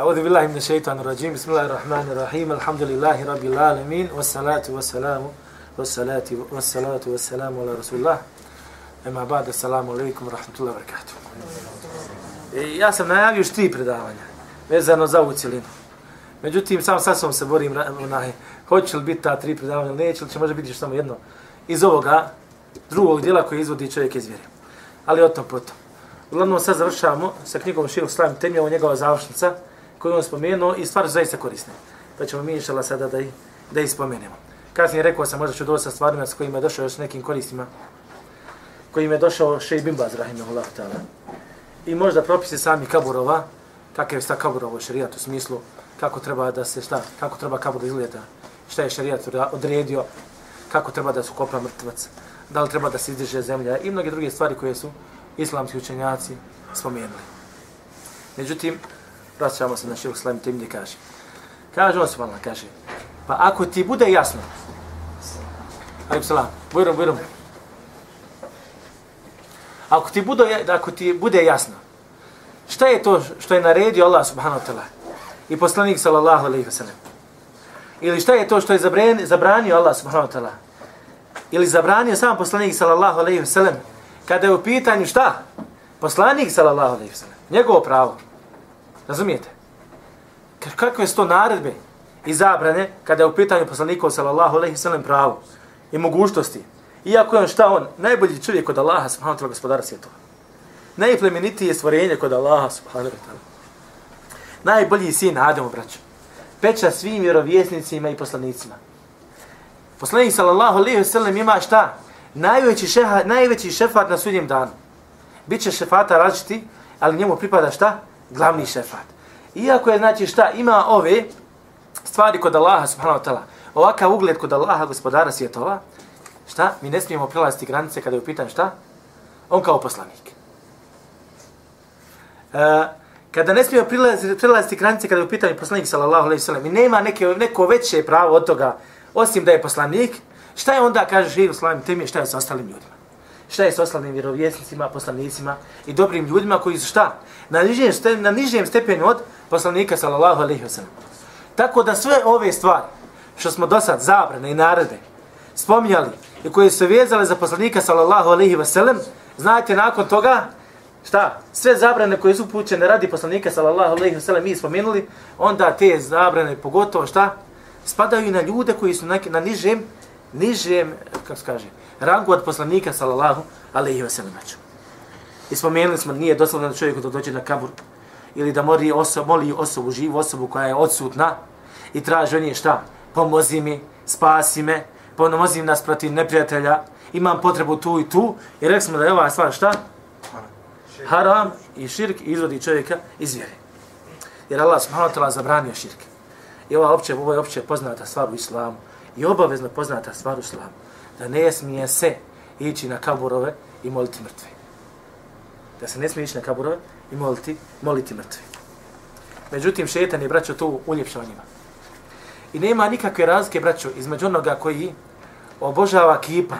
أعوذ بالله من الشيطان الرجيم بسم الله الرحمن الرحيم الحمد لله رب العالمين والصلاة والسلام والصلاة والصلاة والسلام على رسول الله أما بعد السلام عليكم ورحمة الله وبركاته Ja sam najavio još tri predavanja vezano za ovu cijelinu. Međutim, sam sad sam se borim na hoće li biti ta tri predavanja ili neće, ili će možda biti još samo jedno iz ovoga drugog dijela koji izvodi čovjek iz vjere. Ali o tom potom. Uglavnom sad završavamo sa knjigom Širu Slavim Temija, ovo njegova završnica, koju on spomenuo i stvar zaista korisne. Pa ćemo mi inšala sada da, da ispomenemo. Kasnije rekao sam, možda ću doći sa stvarima s kojima je došao još nekim koristima, kojim je došao Šej Bimbaz, rahimahullah ta'ala. I možda propisi sami kaburova, kakav je sta kaburova šerijat u smislu kako treba da se šta, kako treba kabur izgleda, šta je šarijat odredio, kako treba da se kopa mrtvac, da li treba da se izdiže zemlja i mnoge druge stvari koje su islamski učenjaci spomenuli. Međutim, vraćamo se na šehu Slam tim gdje kaže. Kaže on kaže, pa ako ti bude jasno, alim salam, bujrom, bujrom, ako ti, bude, ako ti bude jasno, šta je to što je naredio Allah subhanahu wa ta'ala i poslanik sallallahu alaihi wa sallam, ili šta je to što je zabranio Allah subhanahu wa ta'ala, ili zabranio sam poslanik sallallahu alaihi wa sallam, kada je u pitanju šta? Poslanik sallallahu alaihi wa sallam, njegovo pravo, Razumijete? Kakve su to naredbe i zabrane kada je u pitanju poslanika sallallahu alejhi ve sellem pravo i mogućnosti. Iako je on šta on, najbolji čovjek kod Allaha subhanahu wa ta'ala gospodara svjetova. Najplemenitije stvorenje kod Allaha subhanahu wa ta'ala. Najbolji sin Ademo, braćo. Peča svim vjerovjesnicima i poslanicima. Poslanik sallallahu alejhi ve sellem ima šta? Najveći, šeha, najveći šefat na sudnjem danu. Biće šefata različiti, ali njemu pripada šta? Glavni šefat. Iako je, znači, šta, ima ove stvari kod Allaha, subhanahu wa ta'ala, ovakav ugled kod Allaha, gospodara svjetova, šta, mi ne smijemo prelaziti granice kada je upitan šta, on kao poslanik. E, kada ne smijemo prelaziti, prelaziti granice kada je upitan poslanik, sallallahu alaihi sallam, i nema neke, neko veće pravo od toga, osim da je poslanik, šta je onda, kaže živ, Slavim Temije, šta je sa ostalim ljudima? Šta je s ostalim vjerovjesnicima, poslanicima i dobrim ljudima koji su šta? na nižem, na nižem stepenu od poslanika sallallahu alaihi wa Tako da sve ove stvari što smo do sad zabrane i naredbe spominjali i koje su vezale za poslanika sallallahu alaihi wa sallam, znajte nakon toga šta? Sve zabrane koje su pućene radi poslanika sallallahu alaihi wa sallam mi spomenuli, onda te zabrane pogotovo šta? Spadaju na ljude koji su na, na nižem, nižem, kako se kaže, rangu od poslanika sallallahu alaihi wa sallam. I spomenuli smo, nije doslovno da čovjek da dođe na kabur ili da mori osobu, moli osobu, živu osobu koja je odsutna i traži od nje šta? Pomozi mi, spasi me, pomozi mi nas protiv neprijatelja, imam potrebu tu i tu. I rekli smo da je ova stvar šta? Haram i širk izvodi čovjeka iz vjere. Jer Allah subhanahu wa ta'ala zabranio širk. I ova opće, ovo je opće poznata stvar u islamu. I obavezno poznata stvar u islamu. Da ne smije se ići na kaburove i moliti mrtve da se ne smije ići na kaburove i moliti, moliti mrtvi. Međutim, šetan je, braćo, tu uljepšao njima. I nema nikakve razlike, braćo, između onoga koji obožava kipa,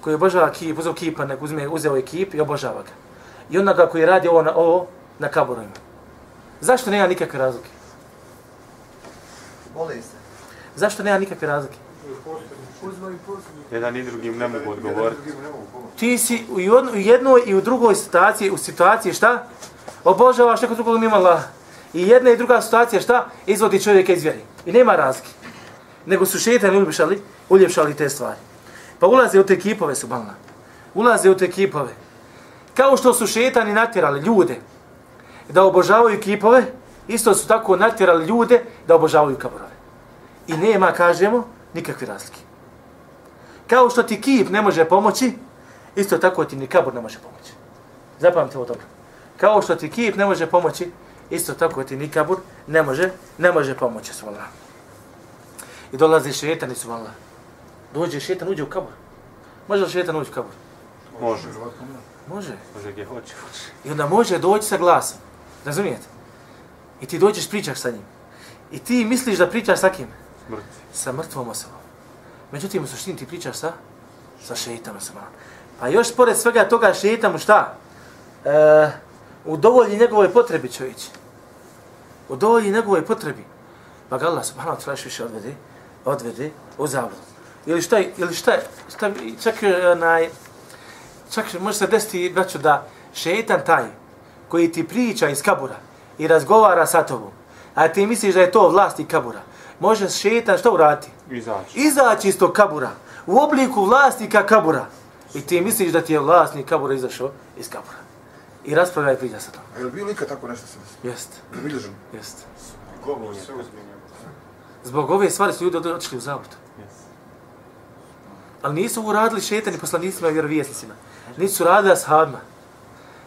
koji obožava kip, uzeo kipa, nek uzme, uzeo je kip i obožava ga. I onoga koji radi ovo na, ovo na kaburovima. Zašto nema nikakve razlike? Vole se. Zašto nema nikakve razlike? Jedan i drugim ne mogu odgovoriti. Ti si u jednoj i u drugoj situaciji, u situaciji šta? Obožavaš neko drugog mimo Allah. I jedna i druga situacija šta? Izvodi čovjeka iz vjeri. I nema razlike. Nego su šetani uljepšali, uljepšali te stvari. Pa ulaze u te kipove su balna. Ulaze u te kipove. Kao što su šetani natjerali ljude da obožavaju kipove, isto su tako natjerali ljude da obožavaju kaborove. I nema, kažemo, nikakve razlike. Kao što ti kip ne može pomoći, isto tako ti ni kabur ne može pomoći. Zapamite ovo dobro. Kao što ti kip ne može pomoći, isto tako ti ni kabur ne može, ne može pomoći su Allah. I dolazi šetan Allah. Dođe šetan, uđe u kabur. Može li šetan uđe u kabur? Može. Može. Može gdje hoće. I onda može doći sa glasom. Razumijete? I ti dođeš pričaš sa njim. I ti misliš da pričaš sa kim? Mrtvi. Sa mrtvom osobom. Međutim, u suštini ti pričaš sa, sa šeitanom sa Pa još pored svega toga šeitamu šta? E, u dovolji njegove potrebi čovječ. U dovolji njegovoj potrebi. Pa ga Allah subhanahu wa ta'ala još više odvede, odvede u zabludu. Ili šta, ili šta, šta, čak, onaj, čak može se desiti, braću, da šeitan taj koji ti priča iz kabura i razgovara sa tobom, a ti misliš da je to vlasti kabura, može šeitan što urati? Izaći. Izaći iz tog kabura u obliku vlasnika kabura. I ti misliš da ti je vlasnik kabura izašao iz kabura. I raspravlja i priča sa tobom. A je li bilo ikad tako nešto se Jest, zabilježeno? jest. Govor se uzminja. Zbog ove stvari su ljudi od- otišli u zabud. Ali nisu uradili šetani poslanicima i vjerovijesnicima. Nisu radili ashabima.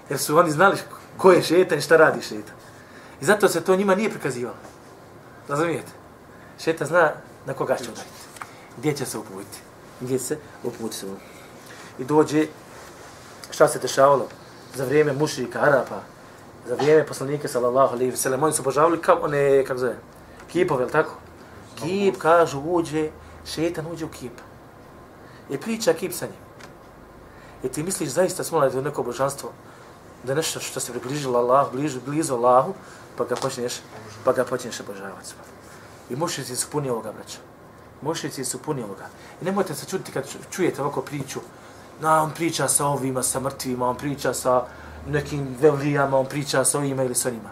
Jer su oni znali ko je šetan i šta radi šetan. I zato se to njima nije prikazivalo. Razumijete? Šeta zna na koga će udariti. Gdje će se uputiti. Gdje se uputiti se. I dođe šta se dešavalo za vrijeme mušrika, Arapa, za vrijeme poslanika sallallahu alejhi ve oni su obožavali kao one kako zove, kipove, tako? Kip kažu uđe, šetan uđe u kip. I priča kip sa njim. I ti misliš zaista smola da je neko božanstvo, da je nešto što se približilo Allah, blizu, blizu Allahu, pa ga počneš, pa ga počneš obožavati. I mušnici su puni ovoga, braća. Mušnici su puni ovoga. I nemojte se čuditi kad čujete ovako priču, na, on priča sa ovima, sa mrtvima, on priča sa nekim velijama, on priča sa ovima ili sa onima.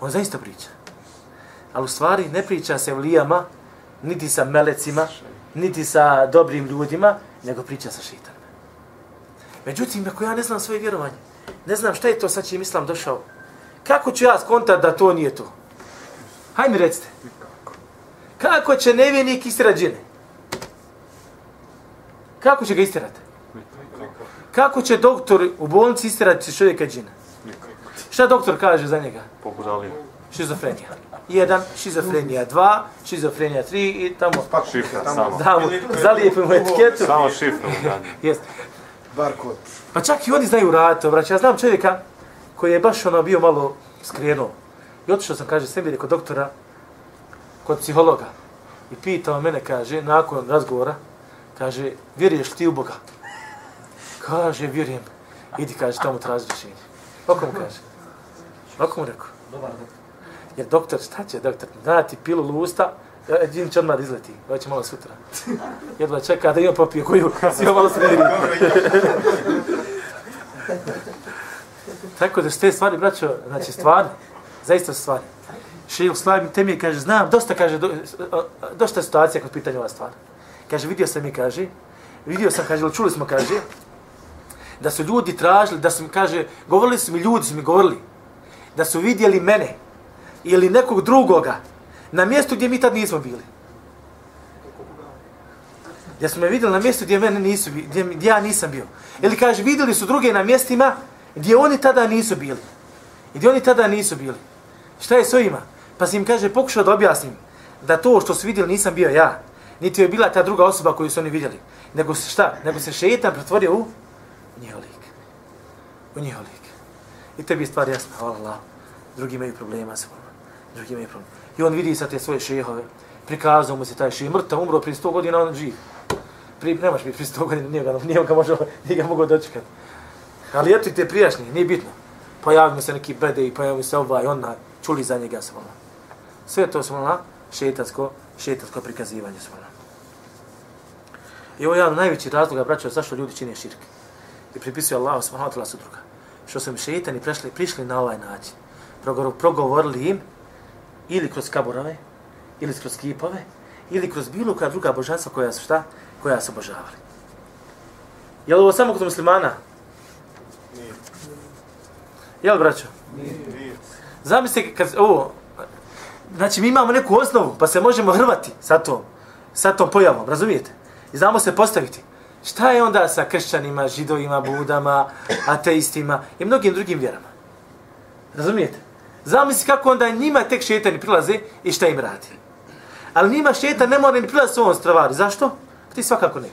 On zaista priča. Ali u stvari ne priča sa velijama, niti sa melecima, niti sa dobrim ljudima, nego priča sa šeitanima. Međutim, ako ja ne znam svoje vjerovanje, ne znam šta je to sa čim islam došao, kako ću ja skontat da to nije to? Hajde mi recite. Kako će nevjernik istirati džine? Kako će ga istirati? Kako će doktor u bolnici istirati čovjeka džina? Šta doktor kaže za njega? Pobudalio. Šizofrenija. Jedan, šizofrenija dva, šizofrenija tri i tamo Šifra samo. da mu zalijepimo etiketu. Samo šifra mu. Jest. Bar kod. Pa čak i oni znaju raditi, obrać. Ja znam čovjeka koji je baš ono bio malo skrenuo. I otišao sam, kaže, sebi kod doktora, kod psihologa. I pitao mene, kaže, nakon razgovora, kaže, vjeruješ ti u Boga? Kaže, vjerujem. Idi, kaže, tamo traži rješenje. Oko mu kaže. Oko mu rekao. Jer doktor, šta će doktor? Da ti pilu usta, Džin će odmah izleti. Će malo sutra. Jedva čeka da imam popije koju si ovo malo smiri. Tako da su te stvari, braćo, znači stvari, zaista su Šejh Slavim Temije kaže, znam, dosta, kaže, do, dosta situacija kod pitanja ova stvar. Kaže, vidio sam i kaže, vidio sam, kaže, ili čuli smo, kaže, da su ljudi tražili, da su mi, kaže, govorili su mi, ljudi su mi govorili, da su vidjeli mene ili nekog drugoga na mjestu gdje mi tad nismo bili. Gdje su me vidjeli na mjestu gdje, mene nisu, gdje, gdje ja nisam bio. Ili kaže, vidjeli su druge na mjestima gdje oni tada nisu bili. I gdje oni tada nisu bili. Šta je s ovima? Pa si im kaže, pokušao da objasnim da to što su vidjeli nisam bio ja. Niti je bila ta druga osoba koju su oni vidjeli. Nego se šta? Nego se šeitan pretvorio u njihov lik. U njihov lik. I tebi je stvar jasna, hvala Allah. Drugi imaju problema sa vama. Drugi imaju problema. I on vidi sad te svoje šehove. Prikazao mu se taj šeh. Mrtav, umro prije 100 godina, on živ. Pri, nemaš biti prije 100 godina, nije ga, nije ga, može, nije ga mogao dočekati. Ali eto i te prijašnje, nije bitno. Pojavio se neki bede i pojavio se ovaj, ona, čuli za njega se ono. Sve to su ono šetansko, šetansko prikazivanje su ono. I ovo je jedan od najvećih razloga, braćo, zašto ljudi čine širk. I pripisuju Allahu subhanahu wa ta'ala supruga. Što su im šeitani prešli, prišli na ovaj način. Progovor- Progovorili im ili kroz kaburove, ili kroz kipove, ili kroz bilo koja druga božanstva koja su šta? Koja su obožavali. Je li ovo samo kod muslimana? Je li, braćo? Zamislite kad ovo, znači mi imamo neku osnovu, pa se možemo hrvati sa tom, sa tom pojavom, razumijete? I znamo se postaviti. Šta je onda sa kršćanima, židovima, budama, ateistima i mnogim drugim vjerama? Razumijete? Zamisli kako onda njima tek šetani prilaze i šta im radi. Ali njima šetan ne mora ni prilaziti s ovom stravari. Zašto? Ti svakako ne.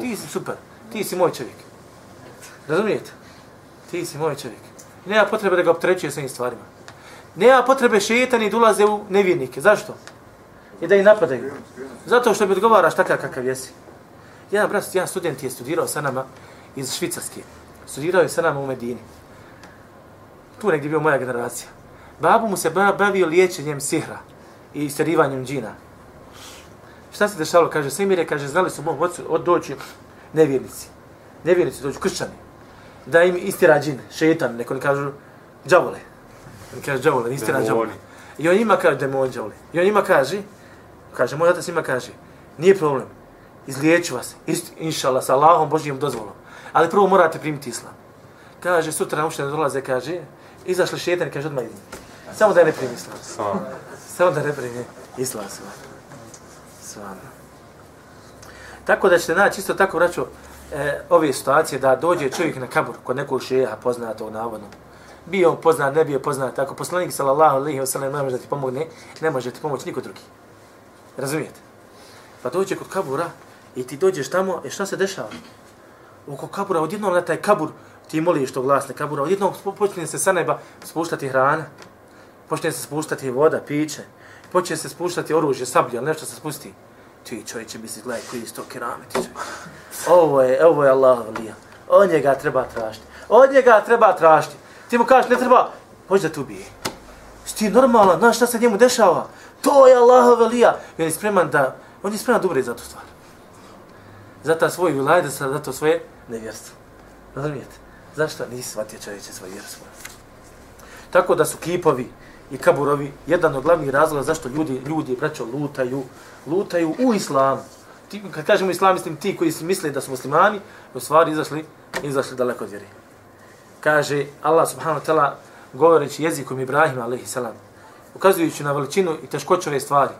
Ti si super. Ti si moj čovjek. Razumijete? Ti si moj čovjek. Nema potrebe da ga opterećuje s ovim stvarima. Nema potrebe šetani da ulaze u nevjernike. Zašto? I da ih napadaju. Zato što mi odgovaraš takav kakav jesi. Jedan brat, jedan student je studirao sa nama iz Švicarske. Studirao je sa nama u Medini. Tu negdje bio moja generacija. Babu mu se bavio liječenjem sihra i istarivanjem džina. Šta se dešavalo? Kaže, Semire, kaže, znali su mom ocu od doći nevjernici. Nevjernici dođu, kršćani. Da im istira džin, šetan, neko ne kažu džavole. Ne kaže džavole, istira Demoni. džavole. I on njima kaže demon džavole. I on njima kaže, kaže, moj otac njima kaže, nije problem, izliječu vas, ist, inšala, sa Allahom, Božijom dozvolom. Ali prvo morate primiti islam. Kaže, sutra na učenje dolaze, kaže, izašli šetan, kaže, odmah idem. Samo da ne primi islam. Samo. Da ne primi islam sve. Stvarno. Tako da ćete naći isto tako, vraću, e, ove situacije da dođe čovjek na kabur kod nekog šeha poznatog navodno. Bio on poznat, ne bio poznat. Ako poslanik sallallahu alejhi ve sellem ne može da ti pomogne, ne može ti pomoći niko drugi. Razumijete? Pa dođe kod kabura i ti dođeš tamo, i šta se dešava? Oko kabura, odjednom na taj kabur, ti moliš to glasne kabura, odjednom počne se sa neba spuštati hrana, počne se spuštati voda, piće, počne se spuštati oružje, sablje, ali nešto se spusti. Ti čovječe misli, gledaj koji je sto kerameti čovječe. Ovo je, ovo je Allah velija. Od njega treba tražiti. Od njega treba tražiti. Ti mu kažeš, ne treba, hoće da te ubije. Ti normalan, znaš šta se njemu dešava? To je Allah velija. I on je spreman da, on je spreman da umre za tu stvar. Za ta svoju vilajda, za, to svoje nevjerstvo. Razumijete? Zašto nisi shvatio čovječe svoj vjerstvo? Tako da su kipovi i kaburovi jedan od glavnih razloga zašto ljudi, ljudi, braćo, lutaju, lutaju u islamu. Ti, kad kažemo islam, mislim ti koji misle da su muslimani, u stvari izašli, izašli daleko od vjeri Kaže Allah subhanahu wa ta'ala govoreći jezikom Ibrahima alaihi salam, ukazujući na veličinu i teškoću ove stvari.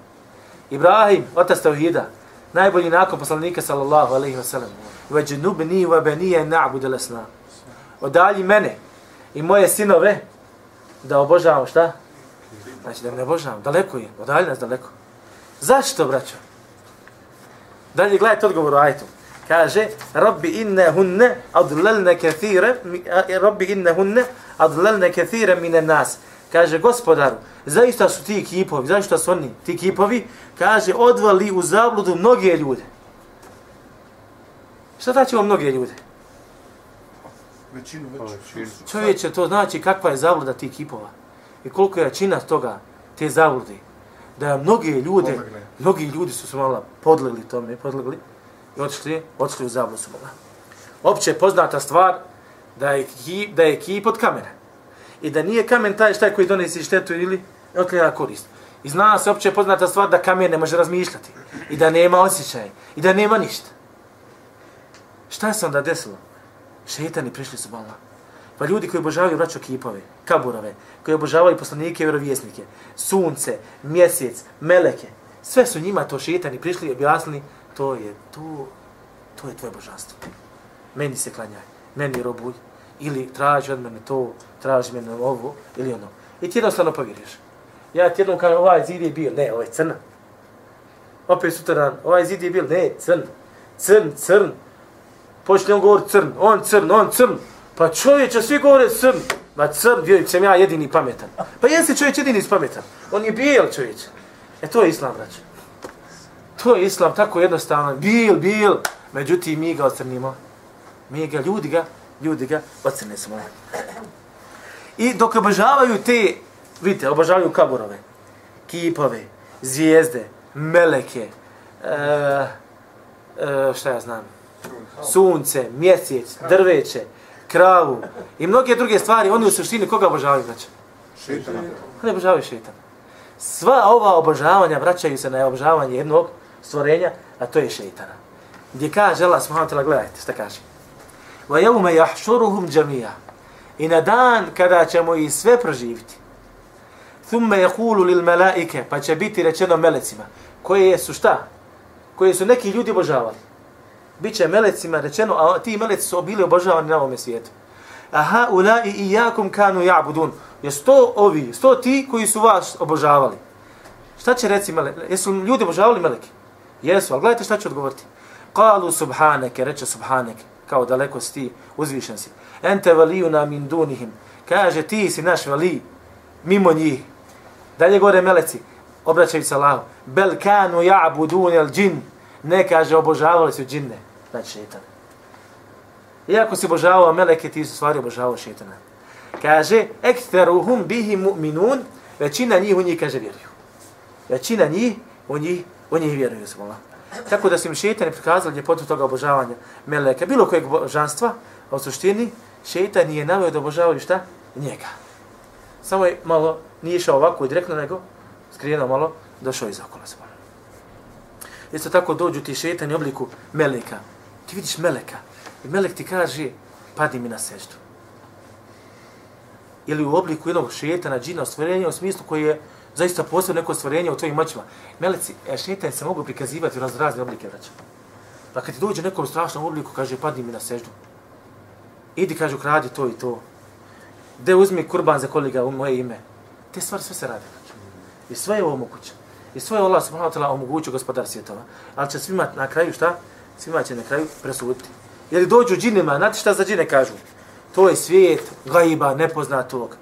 Ibrahim, otac Tauhida, najbolji nakon poslanika sallallahu alaihi wa sallam, وَجْنُبْنِي وَبَنِيَ نَعْبُدَ لَسْنَا Odalji mene i moje sinove da obožavamo šta? Znači da ne obožavamo, daleko je, odalji nas daleko. Zašto, braćo? Dalje gledajte odgovor u ajtu. Kaže, Rabbi inne hunne adlelne kathire, Rabbi inne hunne adlelne kathire mine nas. Kaže, gospodaru, zaista su ti kipovi, zaista su oni, ti kipovi, kaže, odvali u zabludu mnoge ljude. Šta znači ovo mnoge ljude? Većinu, Većinu. većinu. Čovječe, to znači kakva je zabluda tih kipova. I koliko je čina toga, te zablude. Da mnoge ljude, mnogi ljudi su se malo podlegli tome, podlegli i otišli, otišli u zabludu su Boga. Opće je poznata stvar da je, ki, da je kip od kamena. I da nije kamen taj šta koji donesi štetu ili otljena korist. I zna se opće poznata stvar da kamen ne može razmišljati. I da nema osjećaj. I da nema ništa. Šta se onda desilo? Šetani prišli su Allah. Pa ljudi koji obožavaju vraću kipove, kaburove, koji obožavaju poslanike i vjerovjesnike, sunce, mjesec, meleke, sve su njima to šetani prišli i objasnili, to je to, to je tvoje božanstvo. Meni se klanjaj, meni robuj, ili traži od mene to, traži mene ovo, ili ono. I ti jednostavno povjeriš. Ja ti jednom kažem, ovaj zid je bio, ne, ovaj je crna. Opet sutra dan, ovaj zid je bio, ne, crn, crn, crn. Počne on govor crn, on crn, on crn. Pa čovječe, svi govore crn. Ma crn, vjerujem, sam ja jedini pametan. Pa jesi čovječ jedini pametan. On je bijel čovječ. E to je islam, braće. To je islam, tako jednostavno. Bil, bil. Međutim, mi ga ocrnimo. Mi ga, ljudi ga, ljudi ga ocrne smo. I dok obožavaju te, vidite, obožavaju kaburove, kipove, zvijezde, meleke, e, e, šta ja znam, sunce, mjesec, drveće, kravu i mnoge druge stvari, oni u suštini koga obožavaju, znači? Šeitana. Oni obožavaju šeitan. Sva ova obožavanja vraćaju se na obožavanje jednog stvorenja, a to je šeitana. Gdje kaže Allah subhanahu wa ta'ala, gledajte šta kaže. Wa yawma yahshuruhum jami'a. I na dan kada ćemo ih sve proživiti. Thumma yaqulu lil malaike, pa će biti rečeno melecima, koje su šta? Koje su neki ljudi obožavali. Biće melecima rečeno, a ti meleci su bili obožavani na ovom svijetu. Aha, ulai i jakum kanu ja'budun. Jesu to ovi, sto ti koji su vas obožavali? Šta će reci meleci? Jesu ljudi obožavali meleki? Jesu, ali gledajte šta će odgovoriti. Kalu subhaneke, reče subhaneke, kao daleko si ti, uzvišen si. Ente valijuna min dunihim. Kaže, ti si naš vali, mimo njih. Dalje gore meleci, obraćaju se Allahu. Bel kanu ja'budun el džin. Ne kaže, obožavali su džinne. Znači šeitane. Iako si obožavao meleke, ti su stvari obožavao šeitana. Kaže, ekteruhum bihi mu'minun, većina njih u njih, kaže, vjeruju. Većina njih u njih, u njih vjeruju, smola. Tako da su im šeitani prikazali ljepotu toga obožavanja meleka, bilo kojeg božanstva, a u suštini šeitan nije navio da obožavaju šta? Njega. Samo je malo, nije išao ovako i direktno, nego skrijeno malo, došao iz okola smola. Isto tako dođu ti šeitani u obliku meleka. Ti vidiš meleka. I melek ti kaže, padi mi na seždu. Ili u obliku jednog šetana, džina, ostvorenja u smislu koji je zaista posebno neko stvorenje u tvojim moćima. Meleci, e, šetan se mogu prikazivati u raz, razne oblike braća. Pa kad ti dođe nekom strašnom obliku, kaže, padni mi na seždu. Idi, kaže, ukradi to i to. De uzmi kurban za koliga u moje ime. Te stvari sve se radi. I sve je ovo moguće. I sve je Allah subhanahu wa ta'ala omogućio gospodar svjetova. Ali će svima na kraju šta? Svima će na kraju presuditi. Jer dođu džinima, znate šta za džine kažu? To je svijet gajba, nepoznatog.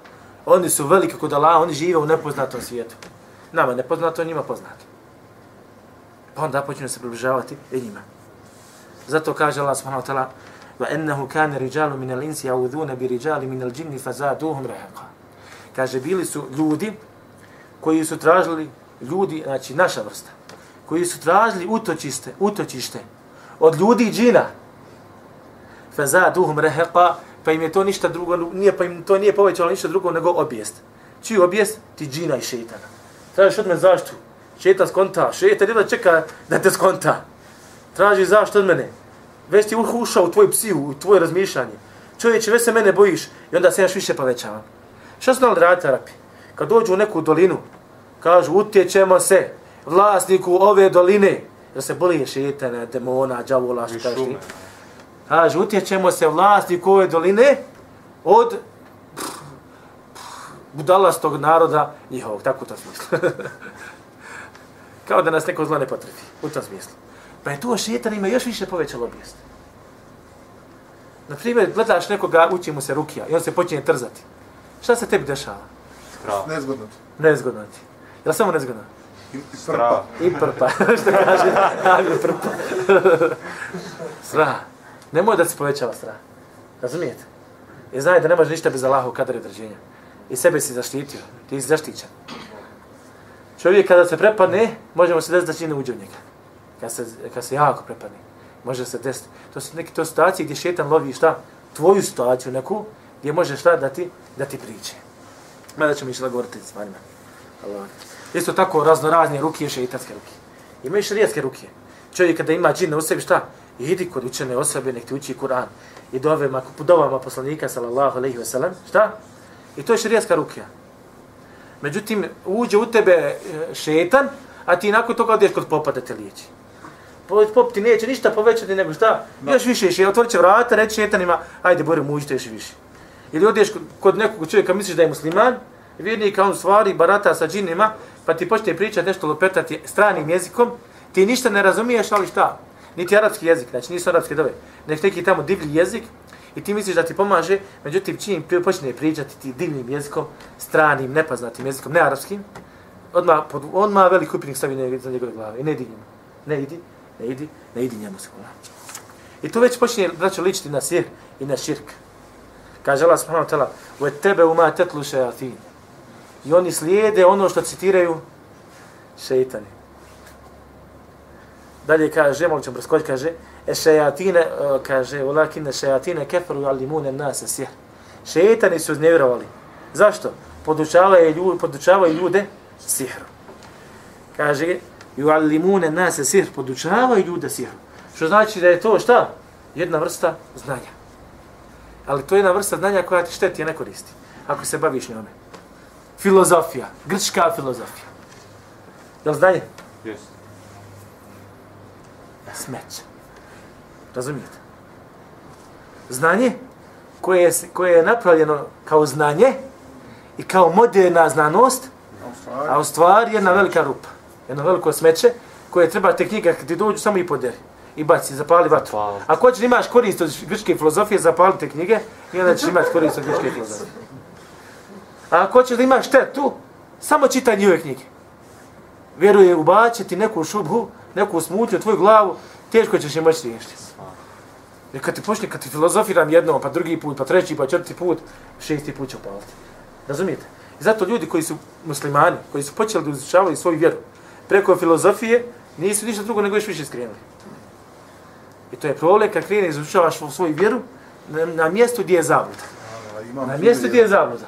Oni su veliki kod Allaha, oni žive u nepoznatom svijetu. Nama nepoznato, njima poznato. Pa onda počinu se približavati i njima. Zato kaže Allah subhanahu wa ta'ala wa ennehu kane riđalu minel insi audhune bi riđali minel džinni rehaqa. Kaže, bili su ljudi koji su tražili ljudi, znači naša vrsta, koji su tražili utočište, utočište od ljudi i džina, fa za duhum pa im je to ništa drugo, nije, pa im to nije povećalo ništa drugo nego obijest. Čiji obijest? Ti džina i šeitana. Tražiš od mene zaštu. Šeitan skonta. Šeitan jedno čeka da te skonta. Traži zaštu od mene. Već ti ušao u tvoj psihu, u tvoje razmišljanje. Čovječe, već se mene bojiš i onda se još više povećavam. Šta su znali raditi Arapi? Kad dođu u neku dolinu, kažu, utječemo se vlasniku ove doline, jer se boli šetana, demona, džavola, što kažeš ti. Kažu, utječemo se vlasniku ove doline od budalastog naroda njihovog, tako to smislu. Kao da nas neko zlo ne potrebi, u tom smislu. Pa je to šetan ima još više povećalo obijest. Na primjer, gledaš nekoga, uči mu se rukija i on se počinje trzati. Šta se tebi dešava? Strah. Nezgodno. Nezgodno ti. Je li samo nezgodno? I, i Strah. prpa. I prpa, što kaže, ali prpa. strah. Nemoj da se povećava strah. Razumijete? I znaj da ne može ništa bez Allaha u kadar određenja. I sebe si zaštitio. Ti si zaštićen. Čovjek kada se prepadne, možemo se desiti da čini uđe u njega. Kad se, kad se jako prepadne. Može se desiti. To su neke to situacije gdje šetan lovi šta? Tvoju situaciju neku, gdje može šta da ti, da ti priče. Mada ćemo išla govoriti s stvarima. Allah. Isto tako razno razne ruke, šeitanske ruke. Ima i šarijetske ruke. Čovjek kada ima džine u sebi šta? Idi kod učene osobe, nek ti uči Kur'an. I dovema, dovama poslanika, sallallahu alaihi wa sallam. Šta? I to je šarijetska rukija. Međutim, uđe u tebe e, šetan, a ti nakon toga odješ kod popa da te liječi. Pop ti neće ništa povećati nego šta? No. Još više še, otvorit će vrata, reći šetanima, ajde, Borim, uđite još više. Ili odješ kod nekog čovjeka, misliš da je musliman, vjernika, on stvari, barata sa džinima, pa ti počne pričati nešto lopetati stranim jezikom, ti ništa ne razumiješ, ali šta? Niti arapski jezik, znači nisu arapske dove, nek neki tamo divlji jezik, i ti misliš da ti pomaže, međutim čim počne pričati ti divnim jezikom, stranim, nepoznatim jezikom, ne arapskim, odmah, pod, odmah velik upitnik stavi ne, za njegove glave i ne idi njemu. Ne idi, ne idi, ne idi njemu se I to već počinje, braćo, ličiti na sir i na širk. Kaže Allah subhanahu wa ta'ala, u tebe uma tetlu šeatin. I oni slijede ono što citiraju šeitani. Dalje kaže, malo ćemo preskoći, kaže, e šajatine, kaže, ulakine šajatine keferu alimune nase sihr. Šeitani su znevjerovali. Zašto? Podučavaju ljude, podučavaju ljude sihru. Kaže, ju alimune nase sihr, podučavaju ljude sihru. Što znači da je to šta? Jedna vrsta znanja. Ali to je jedna vrsta znanja koja ti šteti, a ne koristi. Ako se baviš njome. Filozofija. Grčka filozofija. Je li znanje? Yes. Smeće. Razumijete? Znanje koje je, koje je napravljeno kao znanje i kao moderna znanost, a u stvari jedna velika rupa. Jedno veliko smeće koje treba te knjige kad ti dođu samo i poderi i baci, zapali vatru. Ako hoćeš imaš korist od grčke filozofije, zapali te knjige i onda ćeš imati korist od grčke filozofije. A ako hoćeš da imaš štetu, samo čitaj njihove knjige. Vjeruje, ubaćeti neku šubhu, neku smutnju u tvoju glavu, teško ćeš je moći riješiti. Jer kad ti počne, kad ti filozofiram jednom, pa drugi put, pa treći, pa četvrti put, šesti put će upaliti. Razumijete? I zato ljudi koji su muslimani, koji su počeli da izučavaju svoju vjeru preko filozofije, nisu ništa drugo nego još više skrenuli. I to je problem kad krene izučavaš svoju vjeru na, na mjestu gdje je zabluda. Na mjestu gdje je zabluda.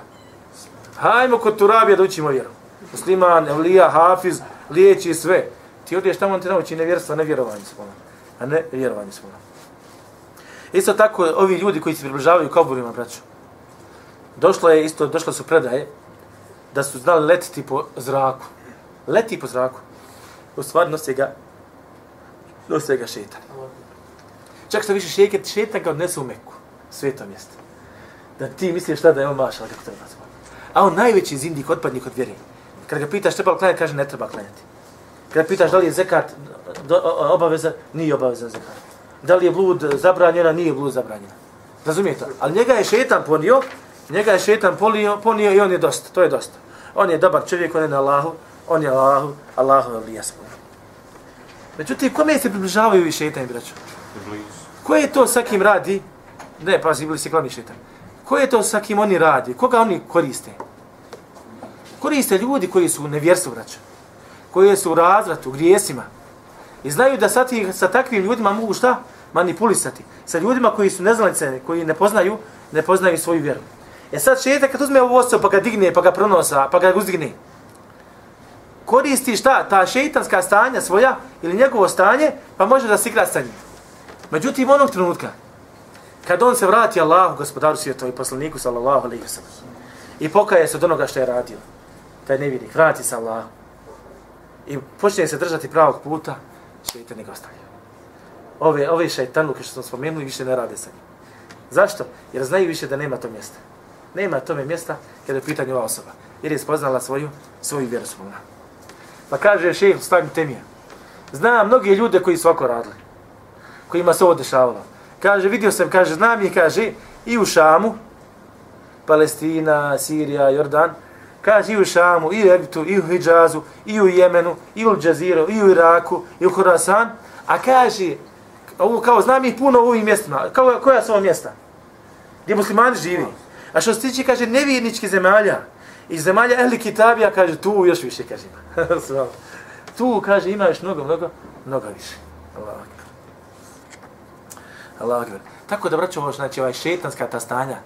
Hajmo kod Turabija da učimo vjeru. Musliman, Evlija, Hafiz, liječi sve. Ti odiješ tamo, on ti nauči nevjerstvo, nevjerovanje svoje. A ne vjerovanje svoje. Isto tako, ovi ljudi koji se približavaju kaburima, braću, došlo je isto, došlo su predaje da su znali letiti po zraku. Leti po zraku. U stvari nose ga, nose ga šetan. Čak što više šeket, šetan ga odnese u Meku, sveto mjesto. Da ti misliš šta da je on mašala, kako to je. A on najveći zindik, otpadnik od vjeri. Kad ga pitaš treba li klanjati, kaže ne treba klanjati. Kad ga pitaš da li je zekat obaveza, nije obaveza zekat. Da li je blud zabranjena, nije blud zabranjena. Razumijete? Ali njega je šetan ponio, njega je šetan ponio, ponio i on je dosta, to je dosta. On je dobar čovjek, on je na Allahu, on je Allahu, Allahu je lija. Međutim, kome se približavaju i šetan, braću? Ko je to sa kim radi? Ne, pazi, bili se glavni šetan. Ko je to sa kim oni radi? Koga oni koriste? Koriste ljudi koji su u nevjerstvu, braću koje su u razvratu, u grijesima. I znaju da sa, tih, sa takvim ljudima mogu šta? Manipulisati. Sa ljudima koji su neznalice, koji ne poznaju, ne poznaju svoju vjeru. E sad šeta kad uzme ovu osobu, pa ga digne, pa ga pronosa, pa ga uzdigne. Koristi šta? Ta šeitanska stanja svoja ili njegovo stanje, pa može da se igra sa njim. Međutim, onog trenutka, kad on se vrati Allahu, gospodaru svijeta i poslaniku, sallallahu alaihi wa sallam, i pokaje se od onoga što je radio, taj nevidnik, vrati se Allahu, i počne se držati pravog puta, šeitan ga ostavlja. Ove, ove šeitanuke što smo spomenuli više ne rade sa njim. Zašto? Jer znaju više da nema to mjesta. Nema tome mjesta kada je pitanje ova osoba. Jer je spoznala svoju, svoju vjeru svojna. Pa kaže šeht, stavim temija. Zna mnoge ljude koji su ovako radili. Kojima se ovo dešavalo. Kaže, vidio sam, kaže, znam je, kaže, i u Šamu, Palestina, Sirija, Jordan, kaže i u Šamu, i u Egiptu, i u Hidžazu, i u Jemenu, i u Džaziru, i u Iraku, i u Horasan, a kaže, ovo kao znam ih puno u ovim mjestima, kao, koja su ovo mjesta? Gdje muslimani živi. A što se tiče, kaže, nevjernički zemalja, I zemalja Ehli Kitabija, kaže, tu još više, kaže, ima. tu, kaže, ima još mnogo, mnogo, mnogo više. Allah akbar. Allah akbar. Tako da, braćo, znači, ovaj šetanska ta stanja,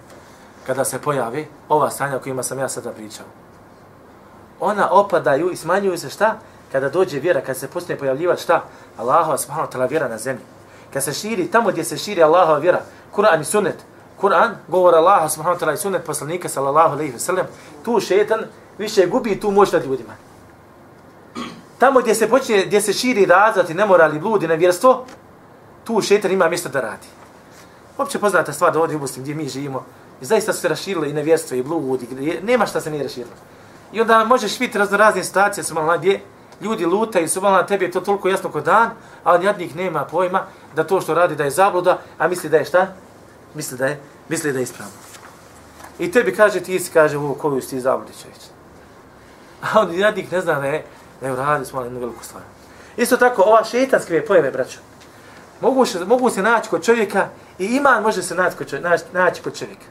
kada se pojavi, ova stanja o kojima sam ja sada pričao, ona opadaju i smanjuju se šta? Kada dođe vjera, kada se počne pojavljivati šta? Allahova subhanahu wa ta'ala vjera na zemlji. Kada se širi, tamo gdje se širi Allahova vjera, Kur'an i sunnet, Kur'an, govor Allaha subhanahu wa ta'ala i sunnet poslanika sallallahu alaihi wa sallam, tu šetan više gubi tu moć nad ljudima. Tamo gdje se počne, gdje se širi razvati nemorali, bludi, nevjerstvo, tu šetan ima mjesto da radi. Opće poznata stvar da ovdje u gdje mi živimo, i zaista su se raširile i nevjerstvo i blud, i nema šta se nije raširilo. I onda možeš vidjeti razno razne situacije, su malo gdje ljudi lutaju, su malo na tebi je to toliko jasno kod dan, ali njih nema pojma da to što radi da je zabluda, a misli da je šta? Misli da je, misli da je ispravno. I tebi kaže, ti si kaže, ovo koju si ti zabludi čovječ. A on njih ne zna ne, ne da je smo jednu veliku stvar. Isto tako, ova šetanske pojave, braćo, mogu, se, mogu se naći kod čovjeka i iman može se naći kod čovjeka, naći, naći kod čovjeka.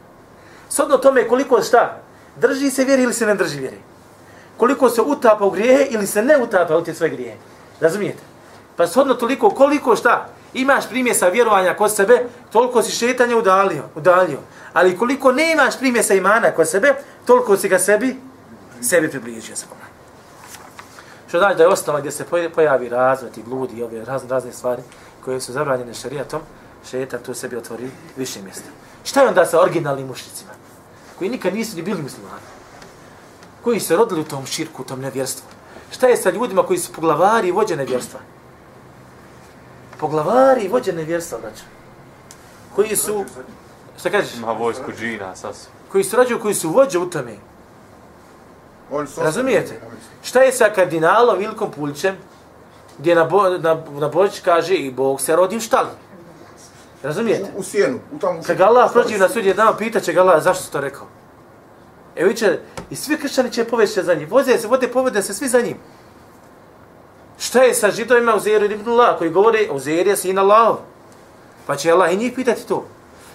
Sodno tome koliko šta, drži se vjeri ili se ne drži vjeri koliko se utapa u grijehe ili se ne utapa u te sve grijehe. Razumijete? Pa shodno toliko, koliko šta, imaš primjesa vjerovanja kod sebe, toliko si šetanje udalio, udalio. Ali koliko ne imaš primjesa imana kod sebe, toliko si ga sebi, sebi približio se Boga. Što znači da je osnova gdje se pojavi razvrat i bludi i ove razne, razne stvari koje su zabranjene šarijatom, šetan tu sebi otvori više mjesta. Šta je onda sa originalnim mušnicima? Koji nikad nisu ni bili muslimani? koji se rodili u tom širku, u tom nevjerstvu. Šta je sa ljudima koji su poglavari i vođe nevjerstva? Poglavari i vođe nevjerstva, znači. Koji su... Šta kažeš? Ima vojsku džina, sasvim. Koji su rađu, koji su vođe u tome. Razumijete? Šta je sa kardinalom Ilkom Pulćem, gdje na, bo, na, na Božić kaže i Bog se rodi u štali? Razumijete? U, u sjenu. U tamo Kad ga Allah prođi na sudje dana, pitaće ga Allah zašto se to rekao. Evo će, i svi kršćani će povesti za njim. Voze se, vode, povede se svi za njim. Šta je sa židovima u Zeru ibn Allah, koji govori Zeru je sin Allah? Pa će Allah i njih pitati to.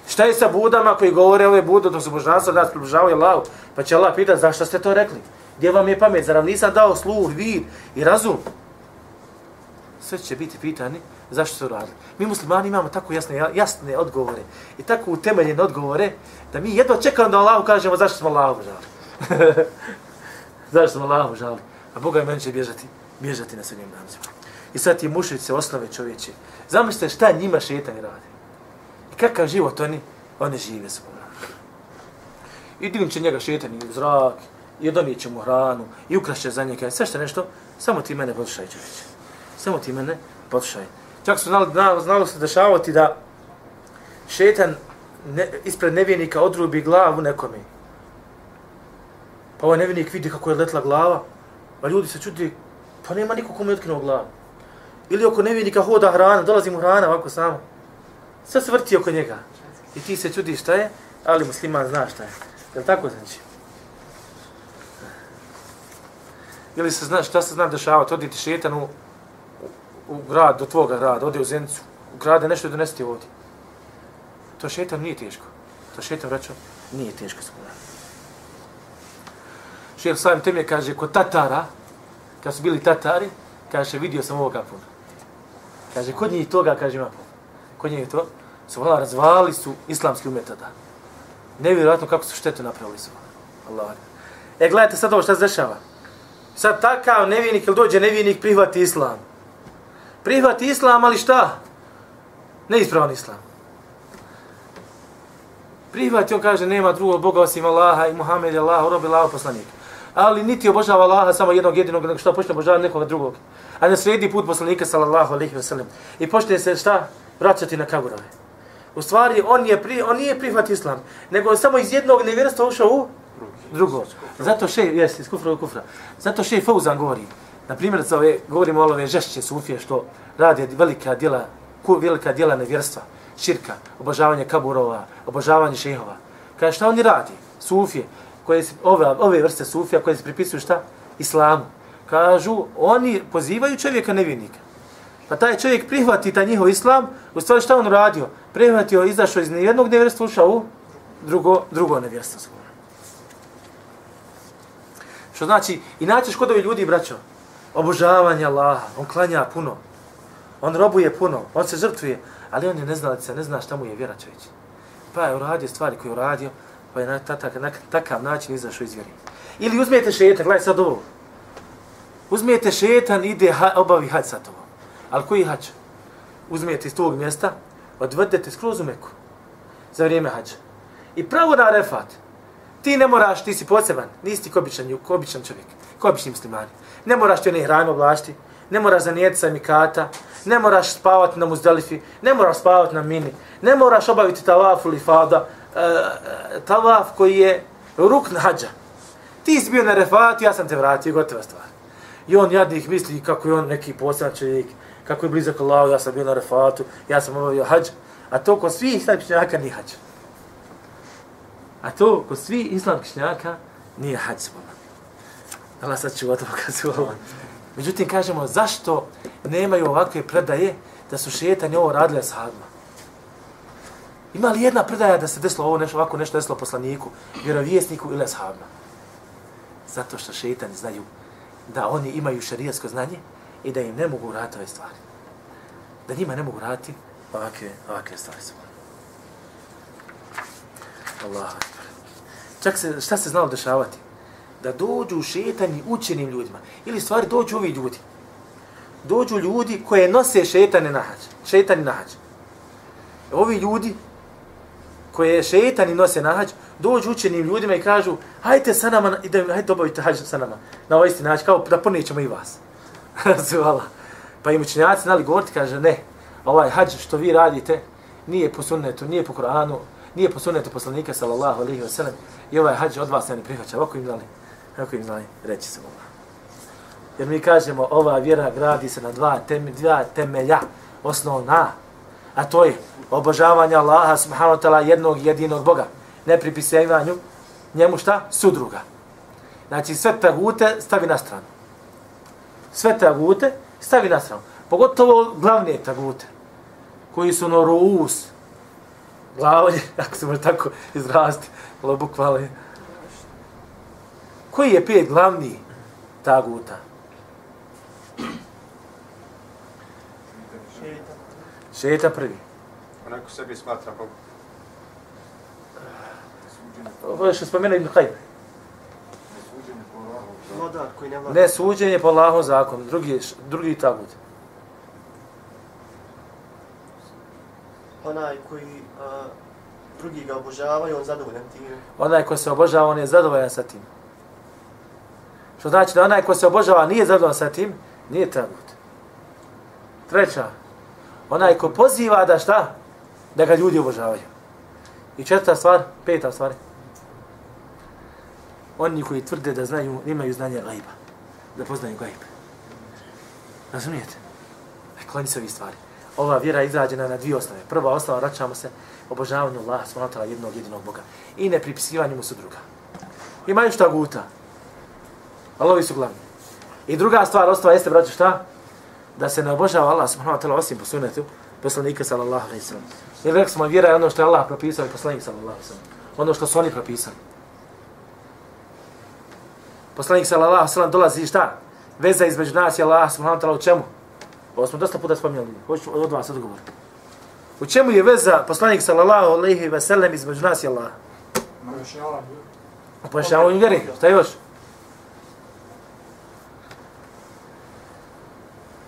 Šta je sa budama koji govore ove budu dok su božanstva da nas približavaju Allahu? Pa će Allah pitati zašto ste to rekli? Gdje vam je pamet? Zar vam nisam dao sluh, vid i razum? Sve će biti pitani zašto su radili. Mi muslimani imamo tako jasne, jasne odgovore i tako utemeljene odgovore da mi jedno čekamo da Allahu kažemo zašto smo Allahu žali. zašto smo Allahu žali. A Boga i meni će bježati, bježati na srednjem danima. I sad ti mušice osnove čovječe. Zamislite šta njima šetanje radi. I kakav život oni, oni žive svoj. I digim će njega šetani u zrak, i donijet će mu hranu, i ukrašće za njega, sve što nešto, samo ti mene poslušaj čovječe. Samo ti mene poslušaj. Čak su znali, znalo se dešavati da šetan ne, ispred nevjenika odrubi glavu nekome. Pa ovaj nevjenik vidi kako je letla glava, a ljudi se čudi, pa nema niko kome je otkinuo glavu. Ili oko nevjenika hoda hrana, dolazi mu hrana ovako samo. Sve se vrti oko njega. I ti se čudi šta je, ali musliman zna šta je. Je li tako znači? Ili se zna šta se zna dešavati, odi ti šetan u, grad, do tvoga grada, odi u Zenicu, u grade nešto i donesti ovdje. To šetan nije teško. To šetan vraća, nije teško se pogleda. Šehr Savim Temje kaže, kod Tatara, kad su bili Tatari, kaže, vidio sam ovoga puno. Kaže, kod njih toga, kaže, ima puno. Kod njih to, su vala, razvali su islamski umetoda. Nevjerojatno kako su štetu napravili su. Allah. E, gledajte sad ovo šta se dešava. Sad takav nevinik, ili dođe nevinik, prihvati islam. Prihvati islam, ali šta? Neispravan islam. Prihvati, on kaže, nema drugog Boga osim Allaha i Muhammed je Allah, robi Allah poslanik. Ali niti obožava Allaha samo jednog jedinog, nego što počne obožavati nekoga drugog. A ne slijedi put poslanika, sallallahu alaihi wasallam. I počne se šta? Vraćati na kaburove. U stvari, on, je pri, on nije prihvat islam, nego samo iz jednog nevjerstva ušao u drugo. Zato še, jes, iz kufra u kufra. Zato še Fauzan govori, na primjer, za ove, govorimo o ove žešće sufije što radi velika djela, velika djela nevjerstva, širka, obožavanje kaburova, obožavanje šehova. Kaže, šta oni radi? Sufije, koje se, ove, ove vrste sufija koje se pripisuju šta? Islamu. Kažu, oni pozivaju čovjeka nevinika. Pa taj čovjek prihvati taj njihov islam, u stvari šta on radio? Prihvatio, izašao iz jednog nevjerstva, ušao u drugo, drugo nevjerstvo. Što znači, inače škodovi ljudi, braćo, obožavanje Allaha, on klanja puno, on robuje puno, on se žrtvuje, ali on je neznalica, ne zna šta mu je vjera čovječ. Pa je uradio stvari koje je uradio, pa je na, takav, na takav način izašao iz vjeri. Ili uzmijete šetan, gledaj sad ovo. Uzmijete šetan, ide, ha, obavi hač sa tobom. Ali koji hač? Uzmijete iz tog mjesta, odvedete skroz u Meku za vrijeme hađa. I pravo na refat, ti ne moraš, ti si poseban, nisi ti kobičan, kobičan čovjek, kobični muslimani. Ne moraš ti onaj hrajmo oblašti, ne moraš zanijeti sa mikata, ne moraš spavati na muzdelifi, ne moraš spavati na mini, ne moraš obaviti tavaf ili fada, e, e, tavaf koji je ruk na hađa. Ti si bio na refatu, ja sam te vratio, gotova stvar. I on jadnih misli kako je on neki poseban čovjek, kako je blizak Allah, ja sam bio na refatu, ja sam obavio hađ, a to kod svih islam knjaka nije hađ. A to kod svih islam kišnjaka, nije hađ spomen. Allah sad ću gotovo kazu ovo. Međutim, kažemo, zašto nemaju ovakve predaje da su šetanje ovo radile ashabima? Ima li jedna predaja da se desilo ovo nešto, ovako nešto desilo poslaniku, vjerovijesniku ili ashabima? Zato što šetani znaju da oni imaju šarijasko znanje i da im ne mogu raditi ove stvari. Da njima ne mogu raditi ovakve, ovakve stvari. Allah. Čak se, šta se znalo dešavati? Da dođu šetani učenim ljudima. Ili stvari dođu ovi ljudi. Dođu ljudi koje nose šetane na hađ. Šetani na hađ. Ovi ljudi koje šetani nose na hađ, dođu učenim ljudima i kažu hajte sa nama, idem, hajte obavite hađ sa nama. Na ovaj isti način, kao da ponećemo i vas. Zvala. pa im učenjaci znali govoriti, kaže, ne, ovaj hađ što vi radite, nije po sunnetu, nije po Koranu, nije po sunnetu poslanika, sallallahu alejhi ve sellem i ovaj hađ od vas ne prihvaća. Ovako im znali, kako im znali reći se Allah. Jer mi kažemo, ova vjera gradi se na dva, tem, dva temelja, osnovna, a to je obožavanje Allaha subhanahu wa ta'ala jednog jedinog Boga, ne pripisivanju njemu šta? Sudruga. Znači sve tagute stavi na stranu sve tagute stavi na stranu. Pogotovo glavne tagute. koji su norus, glavolje, ako se može tako izrasti, malo bukvale. Koji je pet glavni taguta? Šeta prvi. Onako sebi smatra Bog. Ovo je što spomenu Ibn Qajm. Vlada. Ne suđenje po Allahom zakonu, drugi, drugi tagut. Onaj koji a, drugi ga obožavaju, on zadovoljan time. Onaj ko se obožava, on je zadovoljan sa tim. Što znači da onaj ko se obožava nije zadovoljan sa tim, nije tagut. Treća, onaj ko poziva da šta? Da ga ljudi obožavaju. I četvrta stvar, peta stvar, oni koji tvrde da znaju, imaju znanje gajba. Da poznaju gajb. Razumijete? Dakle, oni su ovi stvari. Ova vjera je izrađena na dvije osnove. Prva osnova, vraćamo se obožavanju Allaha, smatala jednog jedinog Boga. I ne pripisivanju mu su druga. Imaju šta guta. Ali ovi su glavni. I druga stvar, osnova jeste, braću, šta? Da se ne obožava Allah, subhanahu wa ta'ala, osim po sunetu, poslanika, sallallahu alaihi sallam. Jer rekli smo, vjera je ono što je Allah propisao i poslanik, sallallahu alaihi sallam. Ono što su oni propisali. Poslanik sallallahu alaihi sallam dolazi šta? Veza između nas i Allah subhanahu wa taala u čemu? Ovo smo dosta puta spominjali. Hoću od vas odgovor. U čemu je veza poslanik sallallahu alejhi ve sellem između nas i Allaha? U pojašnjavanju vjeri. Šta još?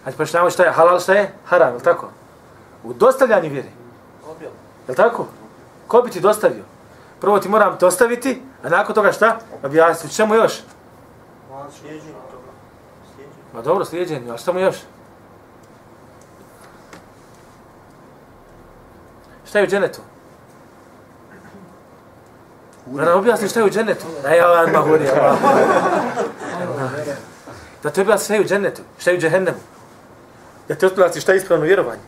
Hajde pojašnjavamo šta je halal, šta je haram, je tako? U dostavljanju vjeri. Objav. Je tako? Ko bi ti dostavio? Prvo ti moram dostaviti, a nakon toga šta? Objasniti. U čemu još? Ma dobro, slijedjenje, a šta mu još? Šta je u dženetu? Da nam objasni šta je u dženetu. Ne, ja vam mahuri, Allah. Da ti objasni šta je u dženetu, šta je u džehennemu. Da ti objasni šta je ispravno vjerovanje.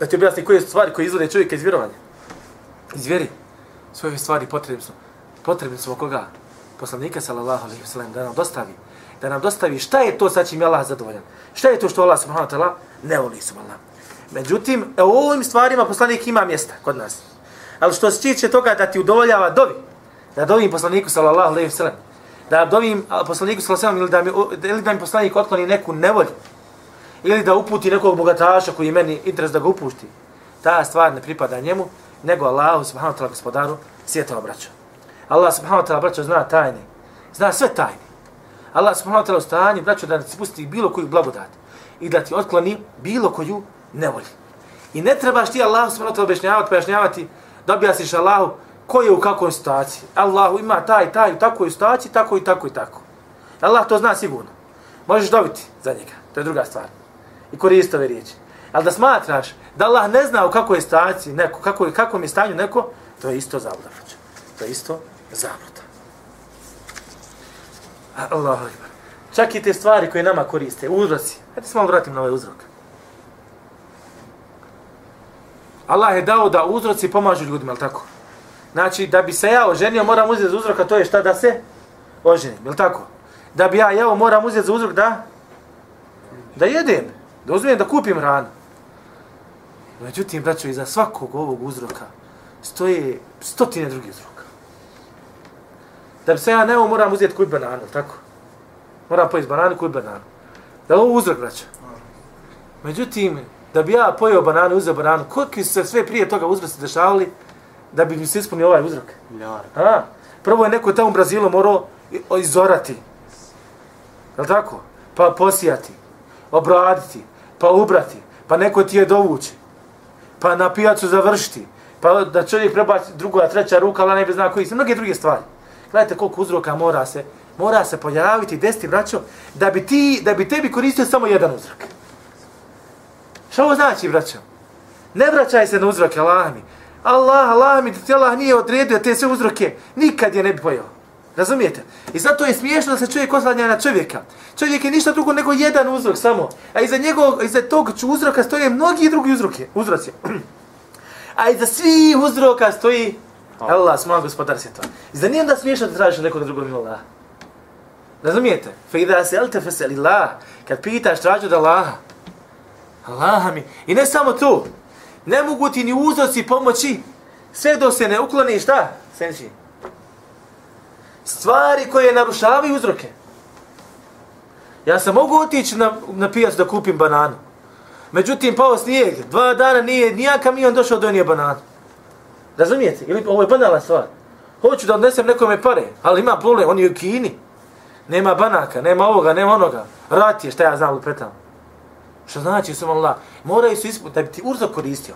Da ti objasni koje su stvari koje izvode čovjeka iz vjerovanja. Iz vjeri. Sve ove stvari potrebne su. Potrebne su koga? Poslanika sallallahu alejhi ve sellem da nam dostavi da nam dostavi šta je to sa čim je Allah zadovoljan. Šta je to što Allah subhanahu wa ta'ala ne voli subhanahu. Međutim, e, u ovim stvarima poslanik ima mjesta kod nas. Ali što se tiče toga da ti udovoljava dovi, da dovim poslaniku sallallahu alejhi ve sellem, da dovim poslaniku sallallahu alejhi ve sellem ili da mi ili da mi poslanik otkloni neku nevolju ili da uputi nekog bogataša koji je meni interes da ga upušti. Ta stvar ne pripada njemu, nego Allahu subhanahu wa ta'ala gospodaru svijeta obraća. Allah subhanahu wa ta'ala braćo zna tajne. Zna sve tajne. Allah subhanahu wa ta'ala u stanju, braćo, da ti pusti bilo koju blagodat i da ti otkloni bilo koju nevolju. I ne trebaš ti Allah subhanahu wa ta'ala objašnjavati, pojašnjavati da objasniš Allahu ko je u kakvoj situaciji. Allahu ima taj, taj, u takvoj situaciji, tako i tako i tako. Allah to zna sigurno. Možeš dobiti za njega. To je druga stvar. I koristi ove riječi. Ali da smatraš da Allah ne zna u kakvoj situaciji neko, kako, kakvom je stanju neko, to je isto zabluda. To je isto zabluda. Allah akbar. Čak i te stvari koje nama koriste, uzroci. Hajde se malo vratim na ovaj uzrok. Allah je dao da uzroci pomažu ljudima, je tako? Znači, da bi se ja oženio, moram uzeti za uzroka, to je šta da se oženim, je tako? Da bi ja jeo, moram uzeti za uzrok da da jedem, da uzmem, da kupim hranu. Međutim, braćo, iza svakog ovog uzroka stoje stotine drugih uzroka. Da bi se ja neo, moram uzeti kuj bananu, tako? Moram pojesti bananu, kuj bananu. Da li ovo uzrok, braćo? Međutim, da bi ja pojeo bananu i uzeo bananu, koliko su se sve prije toga uzroci dešavali da bi mi se ispunio ovaj uzrok? Miljara. A, prvo je neko tamo u Brazilu morao izorati. Je li tako? Pa posijati, obraditi, pa ubrati, pa neko ti je dovući, pa na pijacu završiti, pa da čovjek prebaci druga, treća ruka, ali ne bi zna koji se, mnoge druge stvari. Gledajte koliko uzroka mora se, mora se pojaviti, desiti, braćo, da bi ti, da bi tebi koristio samo jedan uzrok. Šta ovo znači, braćo? Ne vraćaj se na uzroke, Allah mi. Allah, Allah mi, da ti Allah nije odredio te sve uzroke, nikad je ne bi pojao. Razumijete? I zato je smiješno da se čovjek oslanja na čovjeka. Čovjek je ništa drugo nego jedan uzrok samo. A iza njegovog, iza tog uzroka stoje mnogi drugi uzroke, uzroci. A iza svih uzroka stoji Allah, smo gospodar svjetla. I za nije onda smiješno da tražiš nekog drugog mimo Allah. Razumijete? Fe idha se alte fesel ilah. Kad pitaš, traži od Allaha. Allaha mi. I ne samo tu. Ne mogu ti ni uzroci pomoći sve dok se ne ukloni šta? Senči. Stvari koje narušavaju uzroke. Ja sam mogu otići na, na pijacu da kupim bananu. Međutim, pao snijeg, dva dana nije, nija kamion došao do nije bananu. Razumijete? Ili ovo je banalna stvar. Hoću da odnesem nekome pare, ali ima problem, on je u Kini. Nema banaka, nema ovoga, nema onoga. Rat je, šta ja znam, lupetam. Što znači, sam Allah, moraju se ispuniti, da bi ti uzrok koristio.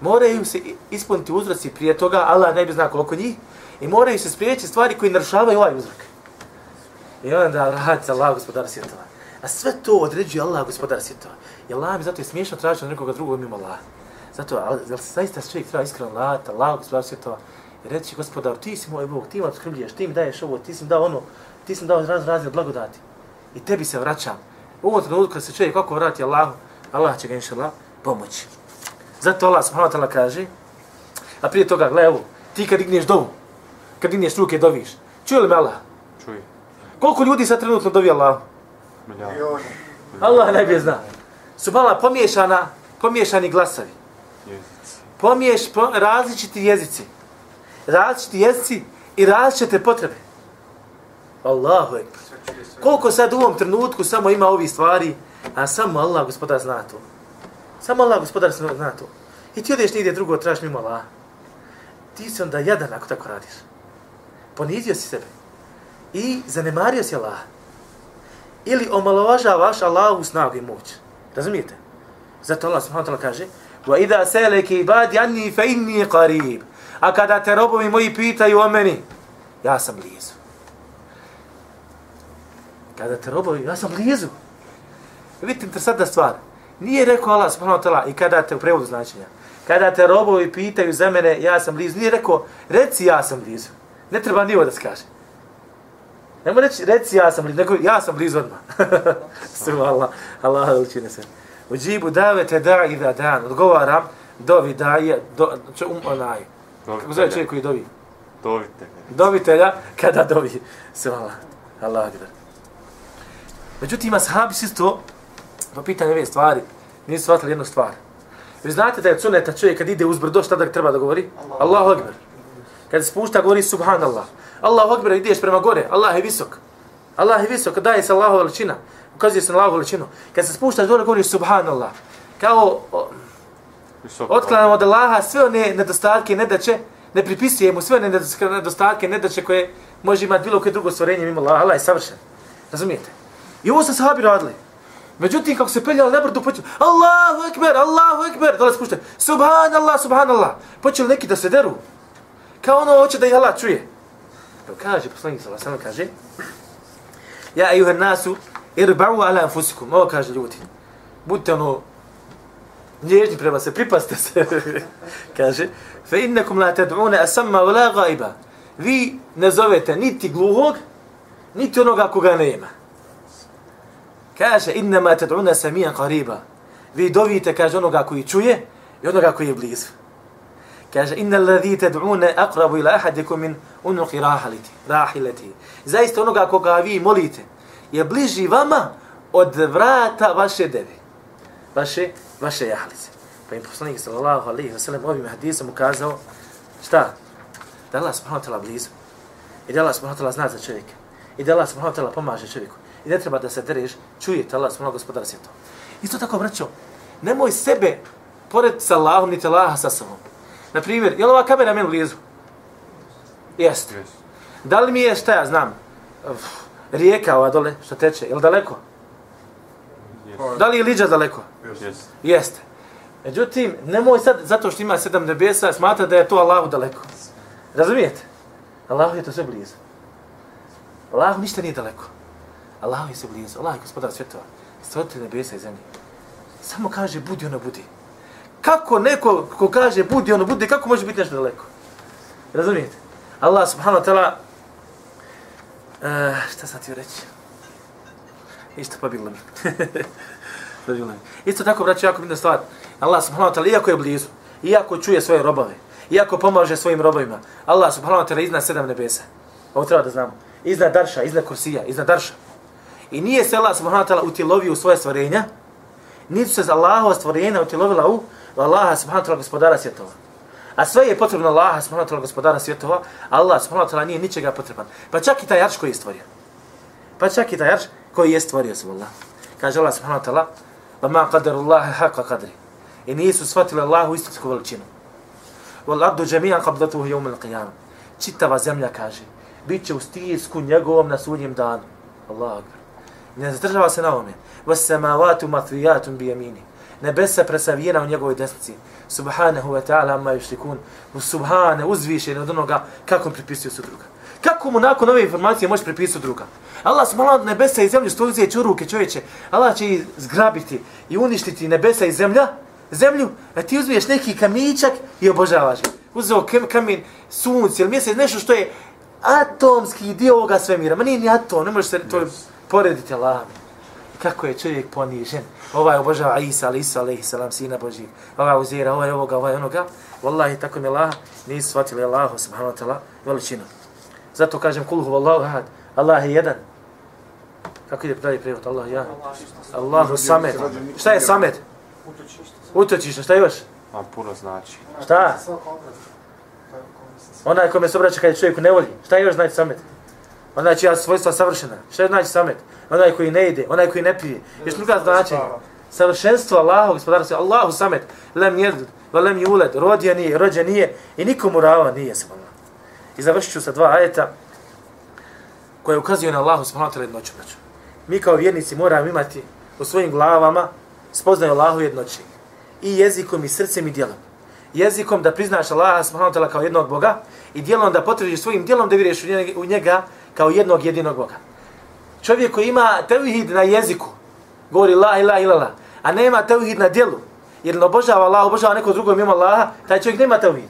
Moraju se ispuniti uzroci prije toga, Allah ne bi zna koliko njih, i moraju se spriječiti stvari koji narušavaju ovaj uzrok. I onda rad se Allah, gospodar svjetova. A sve to određuje Allah, gospodar svjetova. I Allah mi zato je smiješno tražiti od nekoga drugog mimo Allah. Zato, ali, jel se zaista čovjek treba iskreno Allah, Allah, gospodar svjetova, i reći, gospodar, ti si moj Bog, ti me otkrbljuješ, ti mi daješ ovo, ti si mi dao ono, ti si mi dao raz, razne blagodati. I tebi se vraćam. U ovom trenutku kad se čovjek kako vrati Allahu, Allah će ga inša Allah pomoći. Zato Allah subhanahu wa ta'ala kaže, a prije toga, gle, evo, ti kad digneš dovu, kad digneš ruke doviš, čuje li me Allah? Čuje. Koliko ljudi sad trenutno dovi Allah? Milioni. Allah najbolje zna. Subhanallah, pomiješana, pomiješani glasovi. Jezici. Pomiješ, po, različiti jezici. Različiti jezici i različite potrebe. Allahu ekber. Koliko sad u ovom trenutku samo ima ovi stvari, a samo Allah gospodar zna to. Samo Allah gospodar zna to. I ti odeš nigdje drugo, tražiš mimo Allah. Ti si onda jadan ako tako radiš. Ponizio si sebe. I zanemario si Allah. Ili omalovažavaš Allahu snagu i moć. Razumijete? Zato Allah subhanahu wa ta'ala kaže وَإِذَا سَيْلَكِ عِبَادِ عَنِّي فَإِنِّي قَرِيبٌ A kada te robovi moji pitaju o meni, ja sam blizu. Kada te robovi, ja sam blizu. Vidite, interesantna stvar. Nije rekao Allah subhanahu wa ta'ala i kada te u prevodu značenja. Kada te robovi pitaju za mene, ja sam blizu. Nije rekao, reci ja sam blizu. Ne treba nivo da se kaže. Nemo reći, reci ja sam blizu, nego ja sam blizu odmah. Sve Allah, Allah učine se. U džibu davete da i da dan. Odgovaram, dovi daje, do, če, um, onaj. Kako zove čovjek koji dovi? Dovite. Dovitelja kada dovi. Sve Allah. Allah akbar. Međutim, ima sahabi isto, po pitanju ove stvari, nisu shvatili jednu stvar. Vi znate da je suneta čovjek kad ide uzbrdo, šta da treba da govori? Allahu akbar. Kad spušta, govori subhanallah. Allahu akbar, ideš prema gore, Allah je visok. Allah je visok, daje se Allahu veličina. Ukazuje se na Allahu veličinu. Kad se spuštaš dole, govori subhanallah. Kao o, otklanamo od Allaha sve one nedostatke, nedaće, ne pripisujemo sve one nedostatke, nedaće koje može imati bilo koje drugo stvorenje mimo Allaha. Allah je savršen. Razumijete? I ovo se sahabi radili. Međutim, kako se peljali na brdu, počeli, Allahu ekber, Allahu ekber, dole spušte, subhanallah, subhanallah. Počeli neki da se deru. Kao ono hoće da ih Allah čuje. Evo kaže, poslanik sallallahu alejhi kaže, Ja ejuha nasu, irba'u ala anfusikum. Ovo kaže ljudi. Budite ono, nježni prema se, pripaste se. kaže, fe innakum la tad'una asamma wa la ghaiba. Vi ne zovete niti gluhog, niti onoga koga nema. Kaže, innama tad'una samijan qariba. Vi dovite, kaže, onoga koji čuje i onoga koji je blizu. Kaže, inna alladhi tad'una aqrabu ila ahadikum min unuqi rahilati. rahilati. Zaista onoga koga vi molite je bliži vama od vrata vaše deve. Vaše, vaše jahalice. Pa im poslanik sallallahu alaihi wa sallam ovim hadisom ukazao šta? Da Allah subhanahu wa ta'ala blizu. I da Allah subhanahu wa ta'ala zna za čovjeka. I da Allah subhanahu wa ta'ala pomaže čovjeku. I ne treba da se dereš, čujete Allah subhanahu gospodara svijeta. Isto tako, braćo, nemoj sebe pored sa Allahom, niti Allaha sa sobom. Na primjer, je li ova kamera meni blizu? Jeste. Yes. Da li mi je, šta ja znam, uf, rijeka ova dole, što teče, je li daleko? Yes. Da li je liđa daleko? Yes. Jeste. Međutim, nemoj sad, zato što ima sedam nebesa, smatra da je to Allahu daleko. Razumijete? Allahu je to sve blizu. Allahu ništa nije daleko. Allah je sve blizu. Allah je gospodar svjetova. Stvoritelj nebesa i zemlje. Samo kaže, budi ono budi. Kako neko ko kaže, budi ono budi, kako može biti nešto daleko? Razumijete? Allah subhanahu wa ta'ala, uh, šta sam ti reći? Isto pa bilo mi. Pa bilo mi. Isto tako, braću, jako bitna stvar. Allah subhanahu wa ta'ala, iako je blizu, iako čuje svoje robove, iako pomaže svojim robovima, Allah subhanahu wa ta'ala iznad sedam nebesa. Ovo treba da znamo. Iznad Darša, iznad Kursija, iznad Darša. I nije se Allah subhanahu wa ta'ala utjelovio u svoje stvorenja, Niti se Allahova stvorenja utjelovila u Allaha subhanahu wa ta'ala gospodara svjetova. A sve je potrebno Allaha subhanahu wa ta'ala gospodara svjetova, Allah subhanahu wa ta'ala nije ničega potreban. Pa čak i taj arš koji je stvorio. Pa čak i taj arš koji je stvorio se Allah. Kaže Allah subhanahu wa ta'ala, wa ma qadaru Allahe haqqa qadri. I nisu shvatili Allahu istinsku veličinu. Wal ardu jamia qabdatuhu yawm al-qiyamah. Čitava zemlja kaže, bit će u stisku njegovom na sudnjem danu. Allah akbar. Ne zadržava se na ovome. Was samawati matwiyatun bi. Nebesa presavijena u njegovoj desnici. Subhanahu wa ta'ala amma yushrikun. Subhane uzvišen od onoga kako mu pripisuje su druga. Kako mu nakon ove informacije može pripisati druga? Allah subhanahu nebesa i zemlju stolice u ruke čovječe. Allah će ih zgrabiti i uništiti nebesa i zemlja, zemlju, a ti uzmiješ neki kamičak i obožavaš ga. Uzeo kamen, sunce ili mjesec, nešto što je atomski dio ovoga svemira. Ma nije ni atom, ne može se to porediti Allah. Kako je čovjek ponižen. Ovaj obožava Isa, ali Isa, alaihi salam, sina Božih. Ovaj uzira, ovaj ovoga, ovaj onoga. Wallahi, tako mi Allah, nisu shvatili Allahu, subhanahu wa ta'ala, veličinu. Zato kažem, kulhu vallahu ahad, Allah je jedan. Kako ide pravi prijevod? Allah ja. Allahu samet. Šta je samet? Utočište. Šta još? Vam puno znači. Šta? Onaj kome se obraća kad je čovjeku ne voli. Šta još znači samet? Onaj čija svojstva savršena. Šta je znači samet? Onaj koji ne ide, onaj koji ne pije. Još druga značenja. Savršenstvo Allahu, gospodara se, Allahu samet. Lem jed, lem juled, rodija nije, rođa nije i nikomu rava nije se. I završit ću sa dva ajeta koje ukazuju na Allahu subhanahu wa ta'ala jednoću. Mi kao vjernici moramo imati u svojim glavama spoznaju Allahu jednoći. I jezikom, i srcem, i djelom. Jezikom da priznaš Allaha subhanahu wa ta'ala kao jednog Boga i djelom da potvrdiš svojim djelom da vjeruješ u njega kao jednog jedinog Boga. Čovjek koji ima tevhid na jeziku, govori la ilaha illallah, a nema tevhid na djelu, jer ne obožava Allah, obožava neko drugo mimo Allaha, taj čovjek nema tevhid.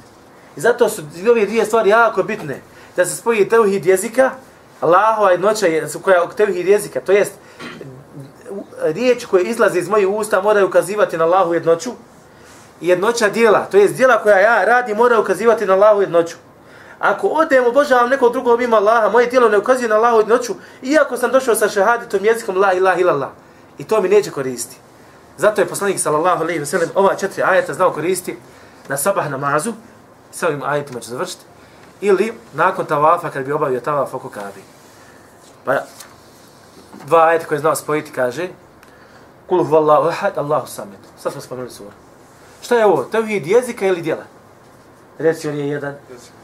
I zato su ove dvije stvari jako bitne. Da se spoji tevhid jezika, Allahova jednoća je koja tevhid jezika, to jest riječ koje izlaze iz mojih usta moraju ukazivati na Allahu jednoću i jednoća dijela, to jest dijela koja ja radim mora ukazivati na Allahu jednoću. Ako odem obožavam nekog drugog mimo Allaha, moje djelo ne ukazuje na Allahu jednoću, iako sam došao sa šehaditom jezikom la ilaha illallah. I to mi neće koristiti. Zato je poslanik sallallahu alejhi ve sellem ova četiri ajeta znao koristiti na sabah namazu, sa ovim ajetima će završiti, ili nakon tavafa kad bi obavio tavaf oko Kabe. Pa dva ajeta koje znao spojiti kaže Kul huvallahu ahad, Allahu samet. Sad smo spomenuli sura. Šta je ovo? Tevhid jezika ili djela? Reci on je jedan,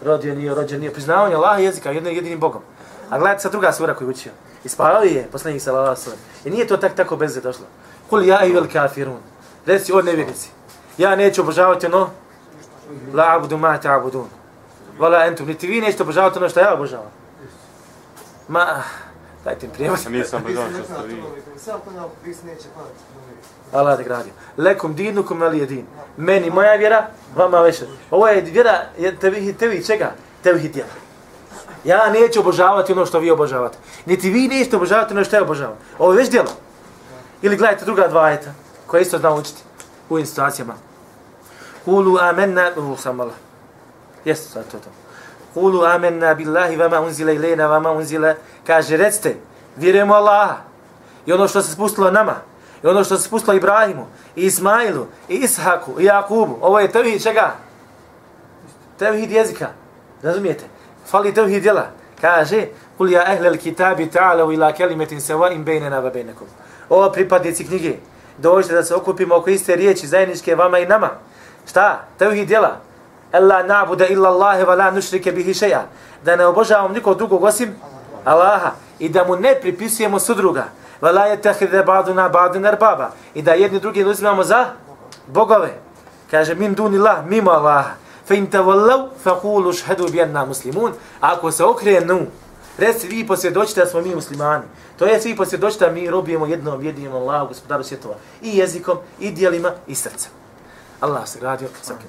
rodio nije, rođen nije. Priznavanje Allaha jezika jednim jedinim Bogom. A gledajte sad druga sura koju učio. Ispavali je poslanik sallallahu alejhi ve sellem. I nije to tak tako bez došlo. Kul ja i vel kafirun. Reci o nevjernici. Ja neću obožavati ono la abudu ma ta'budun. Vala entum, niti vi nećete obožavati ono što ja obožavam. Ma, dajte im prijevod. Ja nisam obožavan što ste vi. Sam to nam vis neće. Allah te gradio. Lekum dinu kum ali jedin. Meni moja vjera, vama veša. Ovo je vjera, je tevi, tevi čega? Tevi djela. Ja neću obožavati ono što vi obožavate. Niti vi nećete obožavati ono što ja obožavam. Ovo je već djelo. Ili gledajte druga dva ajeta, koja isto zna učiti u ovim situacijama. Kulu amenna, u sam Allah. Jeste, sad to to. Kulu amenna billahi vama unzile ilena vama unzile. Kaže, recite, vjerujemo Allaha. I ono što se spustilo nama. I ono što se spustilo Ibrahimu, i Ismailu, i Ishaku, i Jakubu. Ovo je tevhid čega? Tevhid jezika. Razumijete? Fali tevhid djela. Kaže, kul ja ehlel kitabi ta'alav ila kelimetin seva im bejnena va bejnekom. O pripadnici knjige. Dođite da se okupimo oko iste riječi zajedničke vama i nama. Šta? Tevhid djela. Ella na'buda illa Allahe wa la nushrike bihi šeja. Da ne obožavamo nikog drugog osim Allaha. I da mu ne pripisujemo sudruga. Wa la yatakhidha ba'duna ba'dan baba. I da jedni drugi uzimamo za bogove. Kaže min dunillah mimo Allaha. Fe in tawallaw faqulu ashhadu bi anna muslimun. Ako se okrenu, reci vi posvjedočite da smo mi muslimani. To je svi posvjedočite da mi robijemo jednom jedinom Allahu, gospodaru svjetova. I jezikom, i dijelima, i srcem. Allah se gradio, svaki